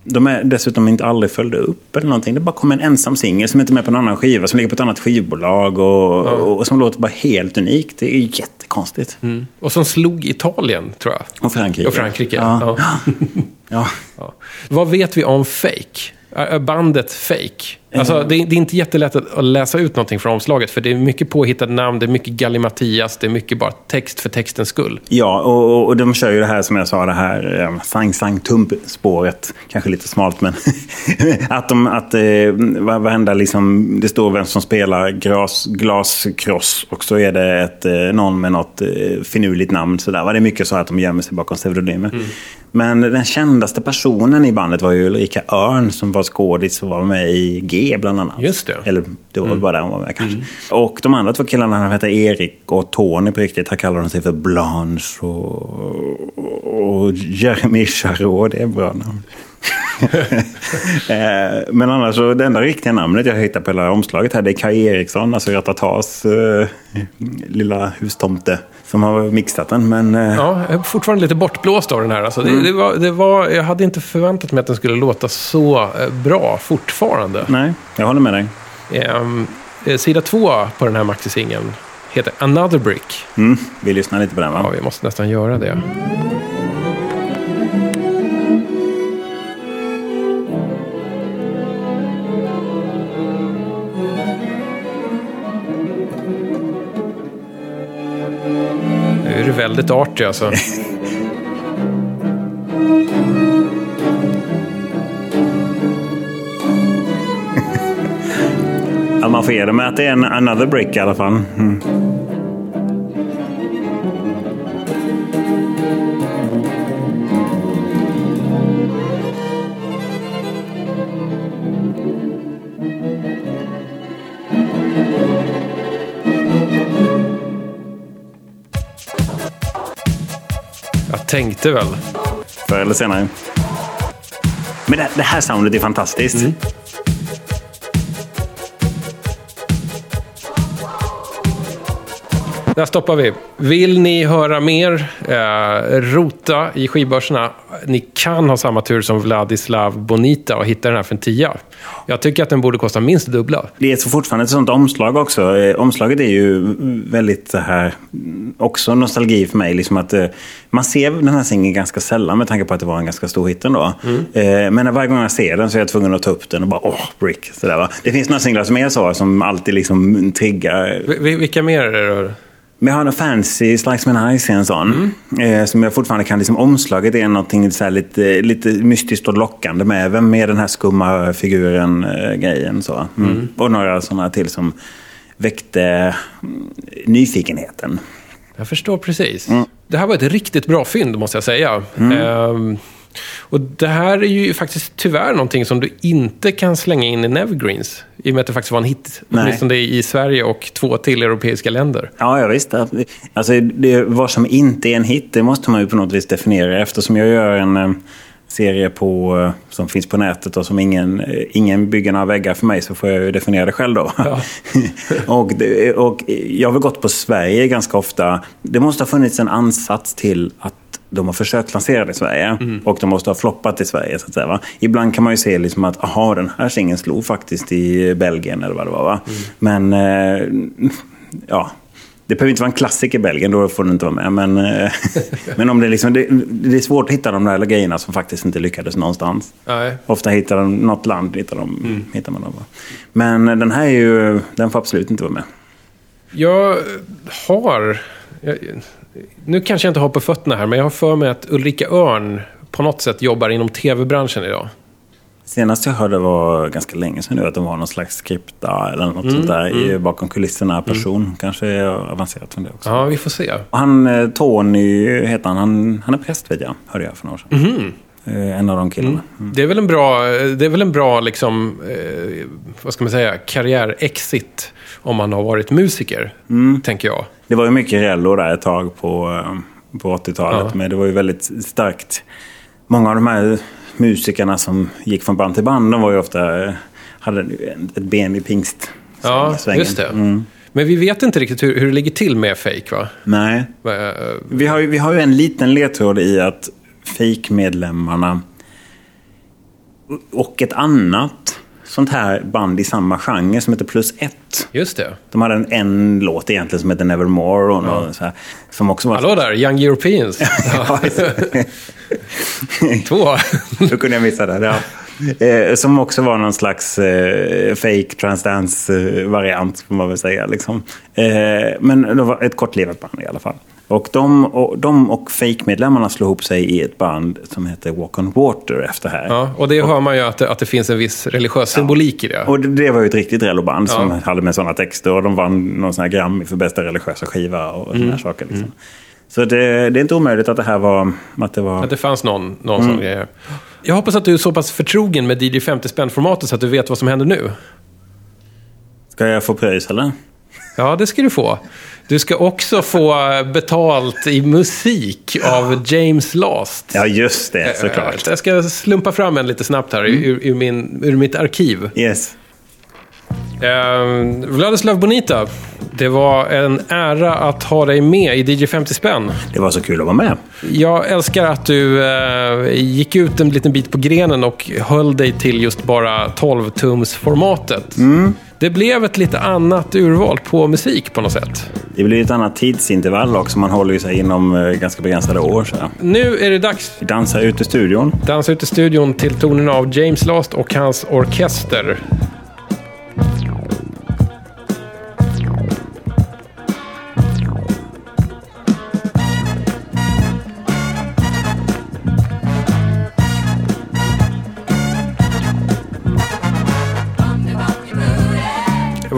de är dessutom inte aldrig följde upp eller någonting. Det bara kom en ensam singel som inte är med på en annan skiva, som ligger på ett annat skivbolag och, och, och som låter bara helt unikt. Det är jättekonstigt. Och som slog Italien, tror jag. Och Frankrike. Och Frankrike. Ja. Ja. Ja. Ja. Vad vet vi om Fake? Bandet Fake? Alltså, det, är, det är inte jättelätt att, att läsa ut någonting från omslaget, för det är mycket påhittade namn, det är mycket gallimatias, det är mycket bara text för textens skull. Ja, och, och- de kör ju det här som jag sa, det här eh, sang sang tump-spåret. Kanske lite smalt, men att, de, att eh, va- varenda liksom, det står vem som spelar glas, glaskross och så är det ett, eh, någon med något eh, finurligt namn. Sådär. va? Det är mycket så att de gömmer sig bakom pseudonymer. Men den kändaste personen i bandet var ju Ulrika Örn som var skådis och var med i G bland annat. Just det. Eller det var väl bara där hon var med kanske. Och de andra två killarna, han heter Erik och Tony på riktigt. Här kallar de sig för Blanche och, och Jeremy Charot. Det är bra namn. Eh, Men annars så det enda riktiga namnet jag hittar på hela omslaget här det är Kaj Eriksson, alltså Ratatas eh, lilla hustomte som har mixat den. Men eh, Ja, jag är fortfarande lite bortblåst av den här. Alltså, det, det var, det var, jag hade inte förväntat mig att den skulle låta så eh, bra fortfarande. nej, jag håller med dig. Eh, sida två på den här maxisingeln heter Another Brick. Mm, vi lyssnar lite på den va? Ja, vi måste nästan göra det. Väldigt artig alltså. Ja, man får ge det med att det är en another brick i alla fall. Mm. Tänkte väl. Förr eller senare. Men det, det här soundet är fantastiskt. Där stoppar vi. Vill ni höra mer, eh, rota i skivbörserna. Ni kan ha samma tur som Vladislav Bonita och hitta den här för en tia. Jag tycker att den borde kosta minst det dubbla. Det är så fortfarande ett sånt omslag också. Eh, Omslaget är ju väldigt så här, mm, också nostalgi för mig. Liksom att, eh, man ser den här singeln ganska sällan med tanke på att det var en ganska stor hit ändå. Eh, men varje gång jag ser den så är jag tvungen att ta upp den och bara åh, brick. Sådär, va? Det finns några singlar som är så, som alltid liksom triggar. Vi- Vilka mer är det? då? Men jag har en fancy Slice Me Nice, en sån. Eh, som jag fortfarande kan, liksom omslaget är någonting så lite, lite mystiskt och lockande med. Vem är den här skumma figuren, eh, grejen så. Mm. Och några sådana till som väckte mm, nyfikenheten. Jag förstår precis. Det här var ett riktigt bra fynd, måste jag säga. Ehm, och det här är ju faktiskt tyvärr någonting som du inte kan slänga in i Nevergreens. I och med att det faktiskt var en hit. Nej. Åtminstone i Sverige och två till europeiska länder. Ja, jag visste. Alltså, det, vad som inte är en hit, det måste man ju på något vis definiera. Eftersom jag gör en eh, serie på, eh, som finns på nätet och som ingen, eh, ingen bygger några väggar för mig så får jag ju definiera det själv då. och, det, och jag har väl gått på Sverige ganska ofta. Det måste ha funnits en ansats till att de har försökt lansera det i Sverige och de måste ha floppat i Sverige. Så att säga, va? Ibland kan man ju se liksom att aha, den här singeln slog faktiskt i Belgien eller vad det var. Va? Men eh, ja, det behöver inte vara en klassiker i Belgien, då får den inte vara med. Men, eh, men om det, liksom, det, det är svårt att hitta de där grejerna som faktiskt inte lyckades någonstans. Nej. Ofta hittar de något land, hittar, de, hittar man dem. va. Men den här är ju, den får absolut inte vara med. Jag har... Jag, nu kanske jag inte har på fötterna här, men jag har för mig att Ulrika Örn på något sätt jobbar inom tv-branschen idag. Senast jag hörde var ganska länge sedan nu att de var någon slags skripta eller något sånt där i bakom kulisserna person. Kanske är avancerat från det också. Ja, vi får se. Och han eh, Tony heter han, han, han är präst vet jag, hörde jag för några år sedan. Eh, En av de killarna. Mm. Det är väl en bra, det är väl en bra liksom, eh, vad ska man säga, karriär-exit om man har varit musiker, tänker jag. Det var ju mycket Rello där ett tag på, eh, på 80-talet. Ja. Men det var ju väldigt starkt. Många av de här musikerna som gick från band till band, de var ju ofta, eh, hade ett ben i pingst. Ja, svängen. just det. Mm. Men vi vet inte riktigt hur, hur det ligger till med Fake, va? Nej. Eh, Vi har, ju, vi har ju en liten ledtråd i att fake-medlemmarna och ett annat sånt här band i samma genre som heter Plus ett. Just det. De hade en, en låt egentligen som heter Nevermore. Och något så här, som också var... Hallå där, Young Europeans. Ja, Två. Då kunde jag missa det. Ja. Eh, som också var någon slags eh, fake transdance-variant, får man väl säga. Liksom. Eh, men det var ett kortlivat band i alla fall. Och de och, de och fake-medlemmarna slog ihop sig i ett band som heter Walk on Water efter här. Ja, och det hör man ju att det, att det finns en viss religiös symbolik i det. Och det, det var ju ett riktigt Rello-band som Ja. hade med sådana texter. Och de vann någon sån här Grammy för bästa religiösa skiva och Mm. här saker. Liksom. Så det, det är inte omöjligt att det här var... Att det var Att det fanns någon, någon Mm. sån grej. Jag hoppas att du är så pass förtrogen med DJ 50 spänn-formatet så att du vet vad som händer nu. Ska jag få pröjs eller? Ja, det ska du få. Du ska också få betalt i musik av James Last. Ja, just det. Såklart. Mm. Eh, Jag ska slumpa fram en lite snabbt här ur, ur, min, ur mitt arkiv. Yes. Eh, Vladislav Bonita, det var en ära att ha dig med i DJ 50 spänn. Det var så kul att vara med. Jag älskar att du eh, gick ut en liten bit på grenen och höll dig till just bara 12-tums-formatet. Mm. Det blev ett lite annat urval på musik på något sätt. Det blir ett annat tidsintervall också. Man håller ju sig inom eh, ganska begränsade år. Så. Nu är det dags. Vi dansar ut i studion. Dansa ut i studion till tonerna av James Last och hans orkester.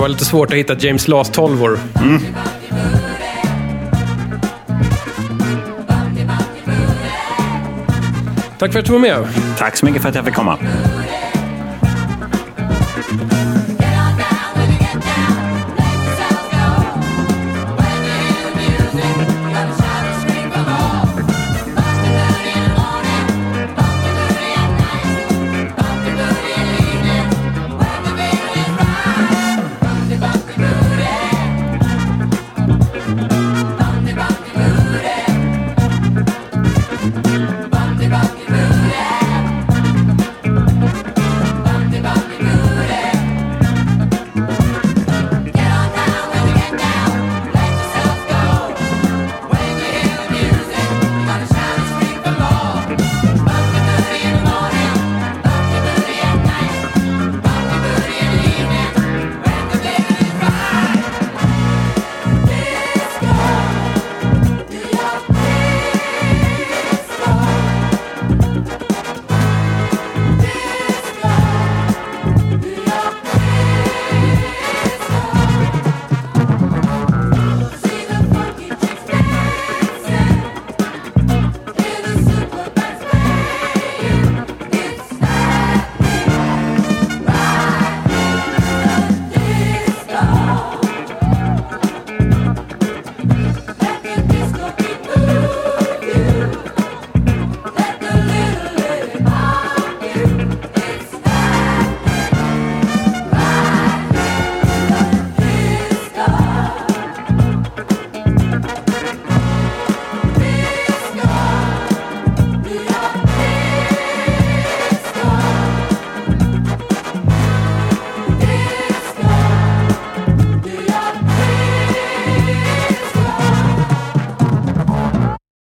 Var lite svårt att hitta James Last 12 -or. Mm. Tack för att du var med. Tack så mycket för att jag fick komma.